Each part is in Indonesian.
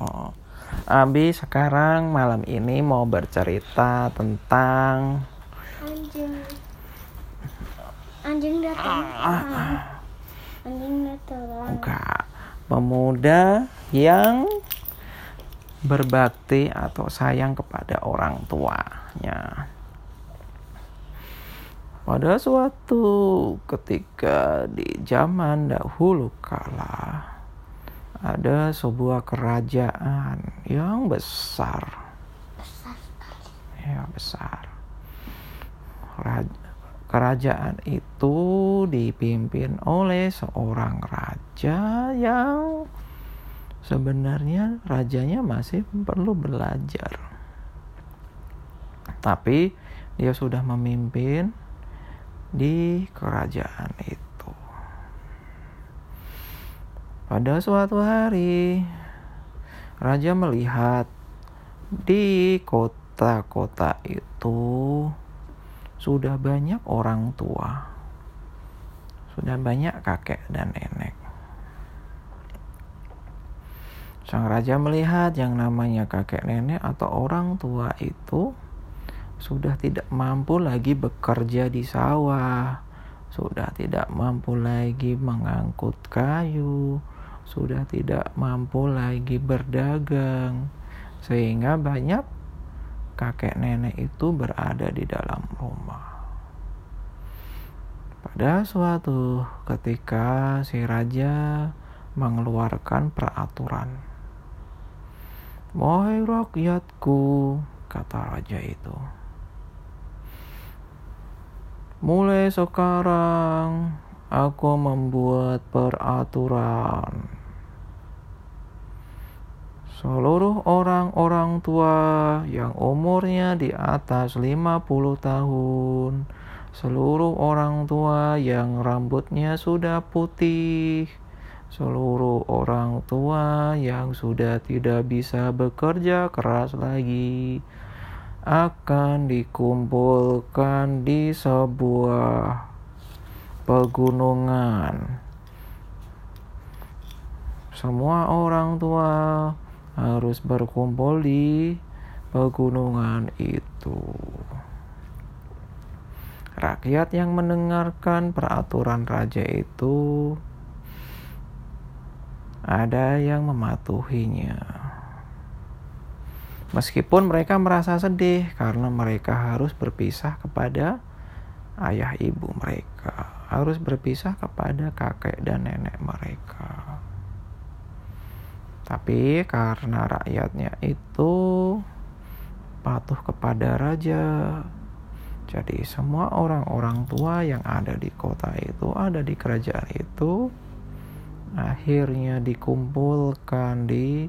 Oh. Abi sekarang malam ini mau bercerita tentang Anjing. Anjing datang. Anjing datang. enggak pemuda yang berbakti atau sayang kepada orang tuanya. Pada suatu ketika di zaman dahulu kala ada sebuah kerajaan yang besar. Besar sekali. Ya, besar. Raj- kerajaan itu dipimpin oleh seorang raja yang sebenarnya rajanya masih perlu belajar. Tapi dia sudah memimpin di kerajaan itu. Pada suatu hari, raja melihat di kota-kota itu sudah banyak orang tua, sudah banyak kakek dan nenek. Sang raja melihat yang namanya kakek nenek atau orang tua itu sudah tidak mampu lagi bekerja di sawah, sudah tidak mampu lagi mengangkut kayu, sudah tidak mampu lagi berdagang, sehingga banyak kakek nenek itu berada di dalam rumah. Pada suatu ketika, si raja mengeluarkan peraturan. Wahai rakyatku, kata raja itu. Mulai sekarang, aku membuat peraturan. Seluruh orang-orang tua yang umurnya di atas 50 tahun, seluruh orang tua yang rambutnya sudah putih, seluruh orang tua yang sudah tidak bisa bekerja keras lagi akan dikumpulkan di sebuah pegunungan. Semua orang tua harus berkumpul di pegunungan itu. Rakyat yang mendengarkan peraturan raja itu ada yang mematuhinya. Meskipun mereka merasa sedih karena mereka harus berpisah kepada ayah ibu mereka, harus berpisah kepada kakek dan nenek mereka. Tapi karena rakyatnya itu patuh kepada raja, jadi semua orang-orang tua yang ada di kota itu, ada di kerajaan itu, akhirnya dikumpulkan di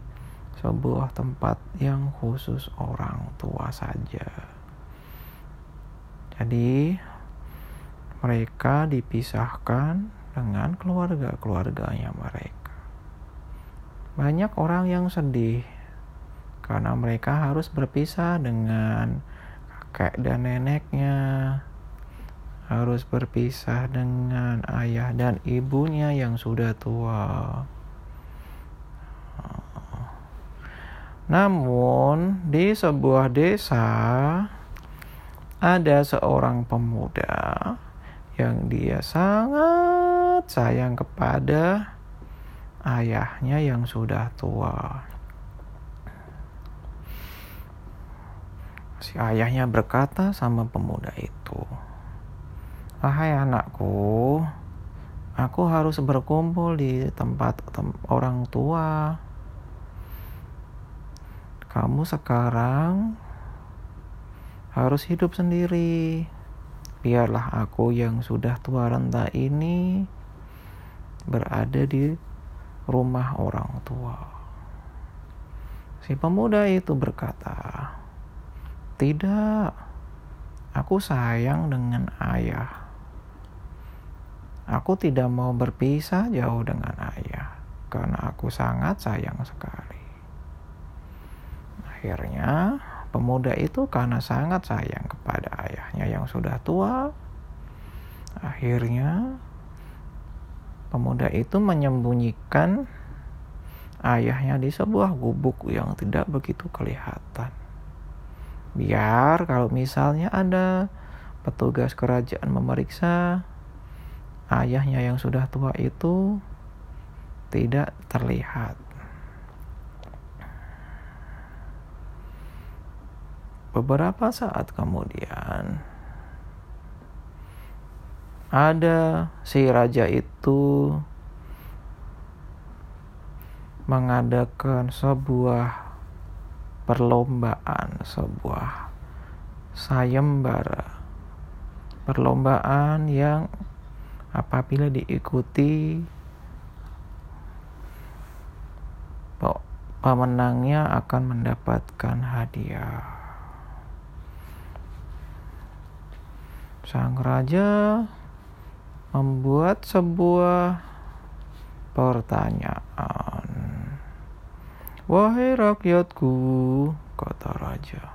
sebuah tempat yang khusus orang tua saja. Jadi mereka dipisahkan dengan keluarga-keluarganya mereka. Banyak orang yang sedih karena mereka harus berpisah dengan kakek dan neneknya, harus berpisah dengan ayah dan ibunya yang sudah tua. Namun, di sebuah desa ada seorang pemuda yang dia sangat sayang kepada ayahnya yang sudah tua. Si ayahnya berkata sama pemuda itu, "Wahai anakku, aku harus berkumpul di tempat tem orang tua. Kamu sekarang harus hidup sendiri. Biarlah aku yang sudah tua renta ini berada di rumah orang tua. Si pemuda itu berkata, "Tidak, aku sayang dengan ayah. Aku tidak mau berpisah jauh dengan ayah karena aku sangat sayang sekali." Akhirnya, pemuda itu karena sangat sayang kepada ayahnya yang sudah tua, akhirnya pemuda itu menyembunyikan ayahnya di sebuah gubuk yang tidak begitu kelihatan. Biar kalau misalnya ada petugas kerajaan memeriksa ayahnya yang sudah tua itu tidak terlihat. Beberapa saat kemudian, ada si raja itu mengadakan sebuah perlombaan, sebuah sayembara. Perlombaan yang apabila diikuti pemenangnya akan mendapatkan hadiah. Sang raja membuat sebuah pertanyaan. Wahai rakyatku, kata raja,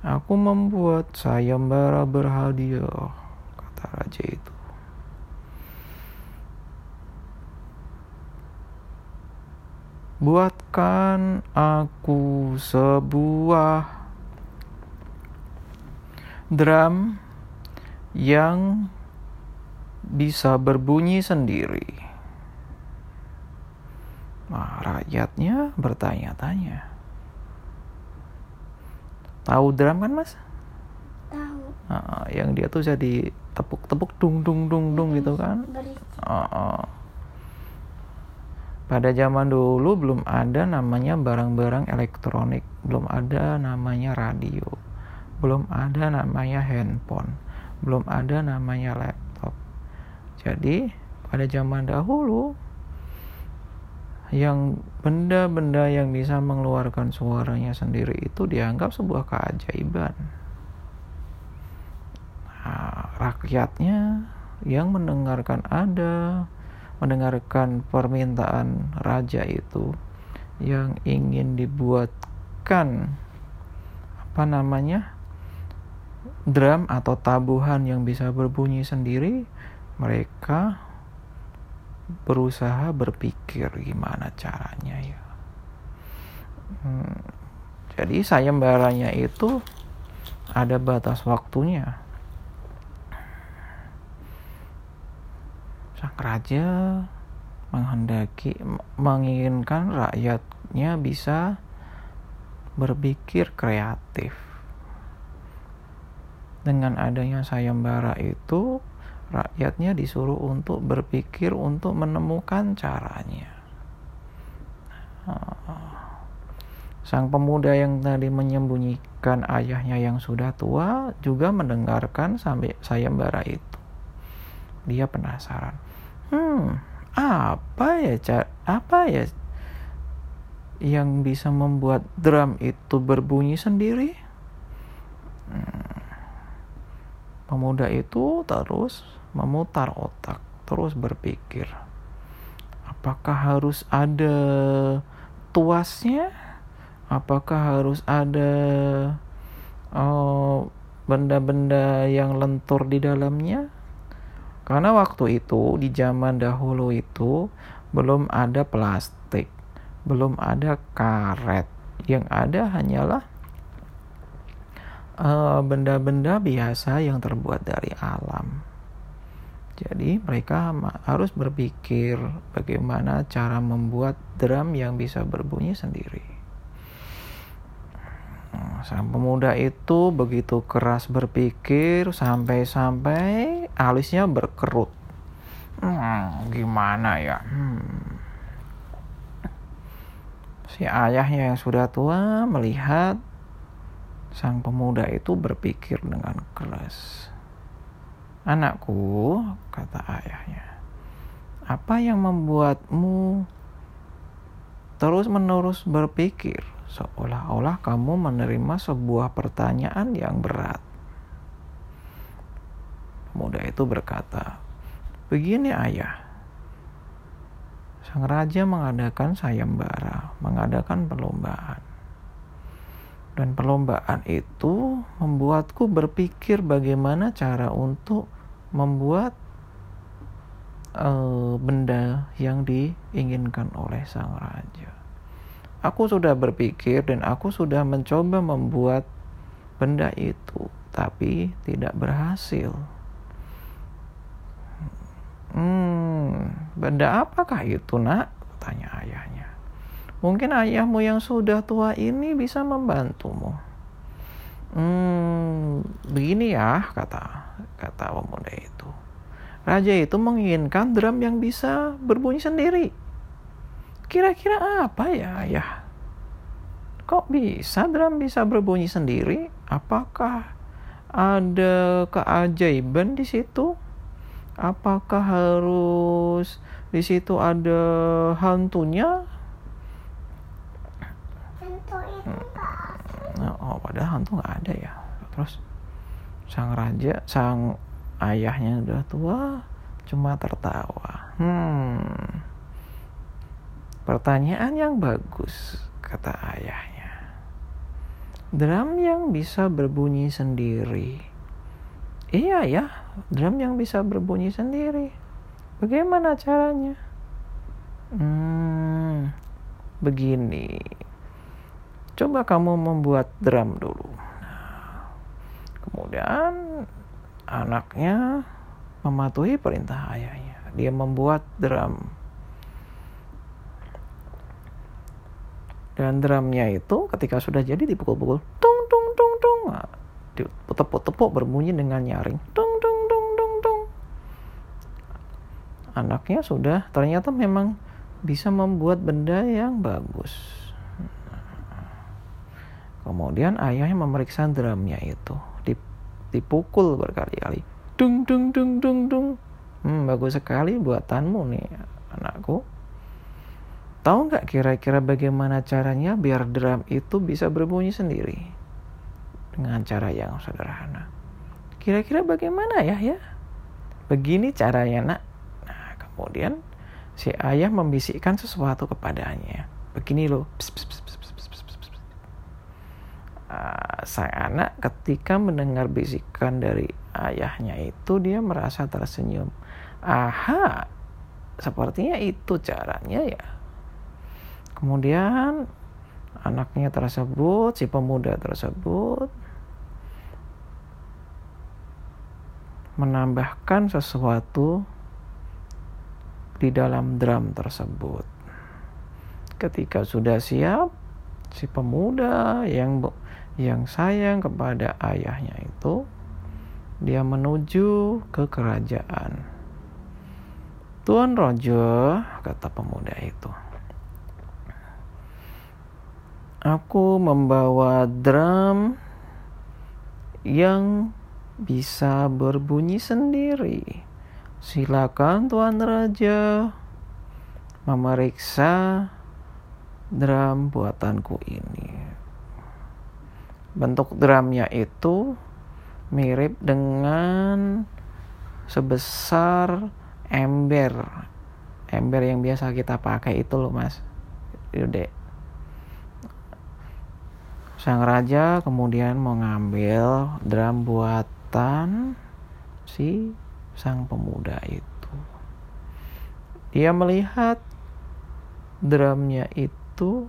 aku membuat sayembara berhadiah, kata raja itu. Buatkan aku sebuah drum yang bisa berbunyi sendiri. Nah, rakyatnya bertanya-tanya. Tahu drum kan, Mas? Tahu. Nah, yang dia tuh jadi tepuk-tepuk dung dung dung dung gitu kan. Uh, uh. Pada zaman dulu belum ada namanya barang-barang elektronik, belum ada namanya radio, belum ada namanya handphone, belum ada namanya laptop. Jadi, pada zaman dahulu yang benda-benda yang bisa mengeluarkan suaranya sendiri itu dianggap sebuah keajaiban. Nah, rakyatnya yang mendengarkan ada mendengarkan permintaan raja itu yang ingin dibuatkan apa namanya drum atau tabuhan yang bisa berbunyi sendiri mereka berusaha berpikir gimana caranya ya hmm, jadi sayembaranya itu ada batas waktunya sang raja menghendaki menginginkan rakyatnya bisa berpikir kreatif. Dengan adanya sayembara itu, rakyatnya disuruh untuk berpikir untuk menemukan caranya. Sang pemuda yang tadi menyembunyikan ayahnya yang sudah tua juga mendengarkan sampai sayembara itu. Dia penasaran hmm apa ya apa ya yang bisa membuat drum itu berbunyi sendiri hmm. Pemuda itu terus memutar otak terus berpikir apakah harus ada tuasnya apakah harus ada oh, benda-benda yang lentur di dalamnya karena waktu itu di zaman dahulu itu belum ada plastik, belum ada karet. Yang ada hanyalah benda-benda uh, biasa yang terbuat dari alam. Jadi mereka harus berpikir bagaimana cara membuat drum yang bisa berbunyi sendiri. Sang pemuda itu begitu keras berpikir sampai-sampai alisnya berkerut. Hmm, gimana ya? Hmm. Si ayahnya yang sudah tua melihat sang pemuda itu berpikir dengan keras. Anakku, kata ayahnya, apa yang membuatmu terus-menerus berpikir? seolah-olah kamu menerima sebuah pertanyaan yang berat. Pemuda itu berkata, "Begini, Ayah. Sang raja mengadakan sayembara, mengadakan perlombaan. Dan perlombaan itu membuatku berpikir bagaimana cara untuk membuat uh, benda yang diinginkan oleh sang raja. Aku sudah berpikir dan aku sudah mencoba membuat benda itu, tapi tidak berhasil. Hmm, benda apakah itu, Nak? tanya ayahnya. Mungkin ayahmu yang sudah tua ini bisa membantumu. Hmm, begini ya, kata kata pemuda itu. Raja itu menginginkan drum yang bisa berbunyi sendiri. Kira-kira apa ya, ayah? Kok bisa drum bisa berbunyi sendiri? Apakah ada keajaiban di situ? Apakah harus di situ ada hantunya? Hantu itu Nah, oh, padahal hantu nggak ada ya. Terus sang raja, sang ayahnya udah tua, cuma tertawa. Hmm, pertanyaan yang bagus, kata ayahnya. Drum yang bisa berbunyi sendiri. Iya ya, drum yang bisa berbunyi sendiri. Bagaimana caranya? Hmm, begini. Coba kamu membuat drum dulu. Nah, kemudian anaknya mematuhi perintah ayahnya. Dia membuat drum. Dan drumnya itu ketika sudah jadi dipukul-pukul, tung tung tung tung, nah, ditepuk-tepuk berbunyi dengan nyaring, tung tung tung tung tung. Anaknya sudah ternyata memang bisa membuat benda yang bagus. Kemudian ayahnya memeriksa drumnya itu, dipukul berkali-kali, dung dung dung dung dung. Hmm, bagus sekali buatanmu nih, anakku. Tahu nggak kira-kira bagaimana caranya biar drum itu bisa berbunyi sendiri? Dengan cara yang sederhana. Kira-kira bagaimana ya ya? Begini caranya nak. Nah, kemudian si ayah membisikkan sesuatu kepadanya. Begini loh. Pss, pss, pss. Uh, anak ketika mendengar bisikan dari ayahnya itu dia merasa tersenyum. Aha, sepertinya itu caranya ya. Kemudian anaknya tersebut, si pemuda tersebut menambahkan sesuatu di dalam drum tersebut. Ketika sudah siap, si pemuda yang yang sayang kepada ayahnya itu dia menuju ke kerajaan. Tuan Raja, kata pemuda itu. Aku membawa drum yang bisa berbunyi sendiri. Silakan Tuan Raja memeriksa drum buatanku ini. Bentuk drumnya itu mirip dengan sebesar ember. Ember yang biasa kita pakai itu loh mas. Yaudah. Sang raja kemudian mengambil drum buatan si sang pemuda itu. Dia melihat drumnya itu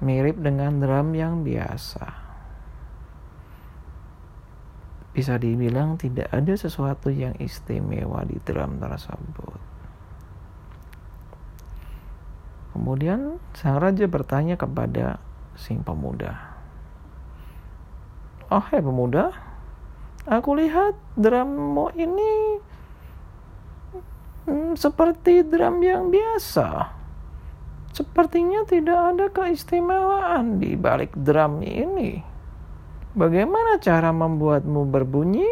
mirip dengan drum yang biasa. Bisa dibilang tidak ada sesuatu yang istimewa di drum tersebut. Kemudian sang raja bertanya kepada si pemuda. Oh hei pemuda, aku lihat drummu ini hmm, seperti drum yang biasa. Sepertinya tidak ada keistimewaan di balik drum ini. Bagaimana cara membuatmu berbunyi?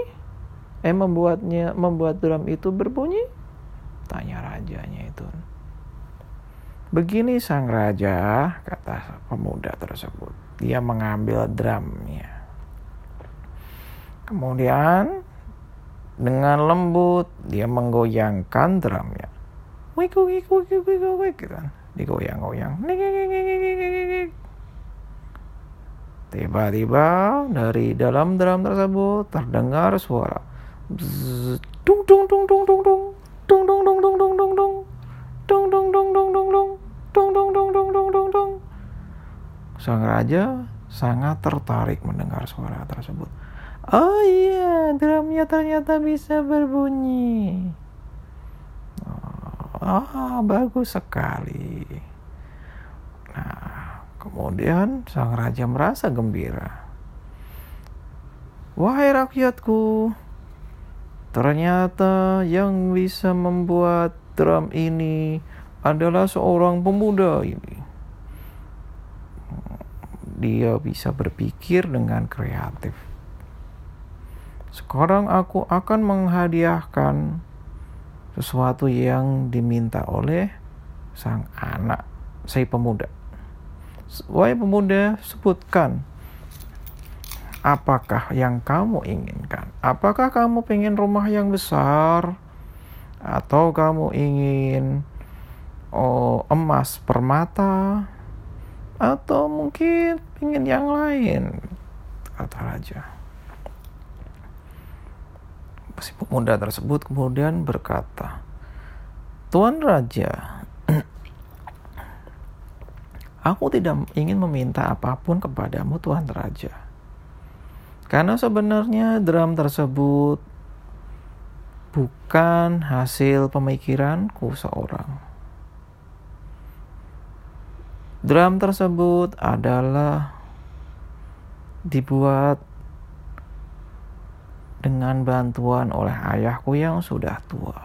Eh membuatnya membuat drum itu berbunyi? Tanya rajanya itu. Begini sang raja, kata pemuda tersebut. Dia mengambil drumnya. Kemudian dengan lembut dia menggoyangkan drumnya. Wik wik wik wik wik wik gitu kan. Digoyang-goyang. Tiba-tiba dari dalam drum tersebut terdengar suara dung dung dung dung dung dung. Dung dung dung dung dung dung dung. Dung dung dung dung dung dung. Dung dung dung dung dung dung dung. Sang raja sangat tertarik mendengar suara tersebut. Oh iya, drumnya ternyata bisa berbunyi. Ah, bagus sekali. Nah, kemudian sang raja merasa gembira. Wahai rakyatku, ternyata yang bisa membuat drum ini adalah seorang pemuda ini. Dia bisa berpikir dengan kreatif. Sekarang aku akan menghadiahkan sesuatu yang diminta oleh sang anak, si pemuda. Wahai pemuda, sebutkan apakah yang kamu inginkan? Apakah kamu ingin rumah yang besar? Atau kamu ingin oh, emas permata? Atau mungkin ingin yang lain? Kata raja. Si pemuda tersebut kemudian berkata, Tuan Raja, aku tidak ingin meminta apa pun kepadamu Tuan Raja. Karena sebenarnya drum tersebut bukan hasil pemikiranku seorang. Drum tersebut adalah dibuat dengan bantuan oleh ayahku yang sudah tua.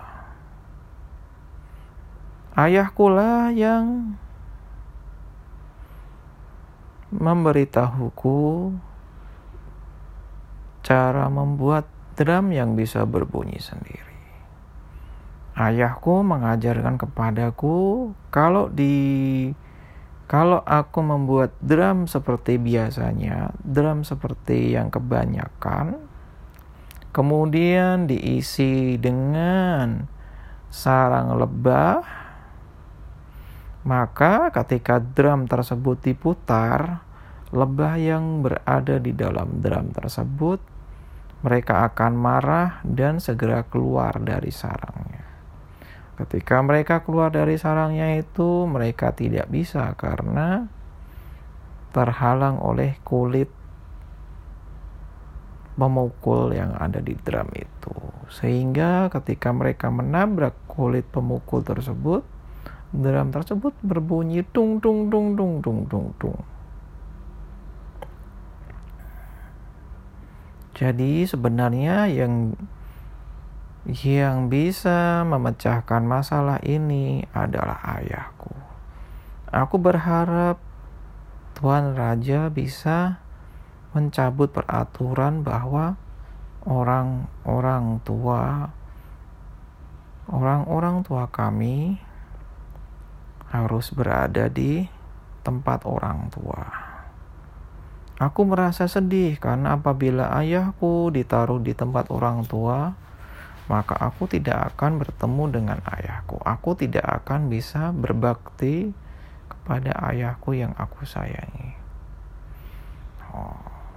Ayahkulah yang memberitahuku cara membuat drum yang bisa berbunyi sendiri. Ayahku mengajarkan kepadaku kalau di kalau aku membuat drum seperti biasanya, drum seperti yang kebanyakan, kemudian diisi dengan sarang lebah, maka ketika drum tersebut diputar, lebah yang berada di dalam drum tersebut mereka akan marah dan segera keluar dari sarangnya. Ketika mereka keluar dari sarangnya itu, mereka tidak bisa karena terhalang oleh kulit pemukul yang ada di drum itu. Sehingga ketika mereka menabrak kulit pemukul tersebut, drum tersebut berbunyi tung tung tung tung tung tung tung. Jadi sebenarnya yang yang bisa memecahkan masalah ini adalah ayahku. Aku berharap Tuan Raja bisa mencabut peraturan bahwa orang-orang tua orang-orang tua kami harus berada di tempat orang tua. Aku merasa sedih karena apabila ayahku ditaruh di tempat orang tua, maka aku tidak akan bertemu dengan ayahku. Aku tidak akan bisa berbakti kepada ayahku yang aku sayangi.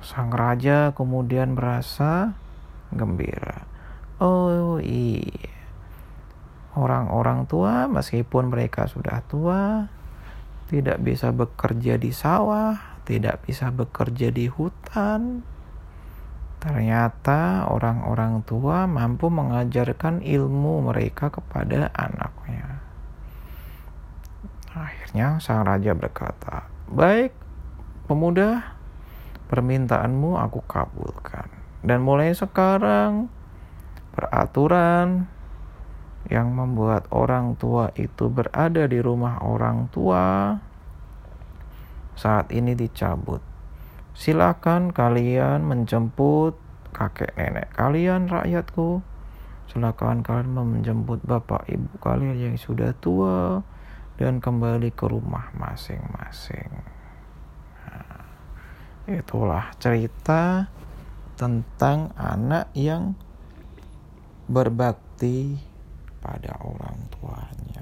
Sang raja kemudian merasa gembira. Oh iya, orang-orang tua meskipun mereka sudah tua, tidak bisa bekerja di sawah, tidak bisa bekerja di hutan. Ternyata orang-orang tua mampu mengajarkan ilmu mereka kepada anaknya. Akhirnya sang raja berkata, "Baik, pemuda, permintaanmu aku kabulkan. Dan mulai sekarang, peraturan yang membuat orang tua itu berada di rumah orang tua saat ini dicabut. Silakan kalian menjemput kakek nenek kalian rakyatku. Silakan kalian menjemput bapak ibu kalian yang sudah tua dan kembali ke rumah masing-masing. Itulah cerita tentang anak yang berbakti pada orang tuanya.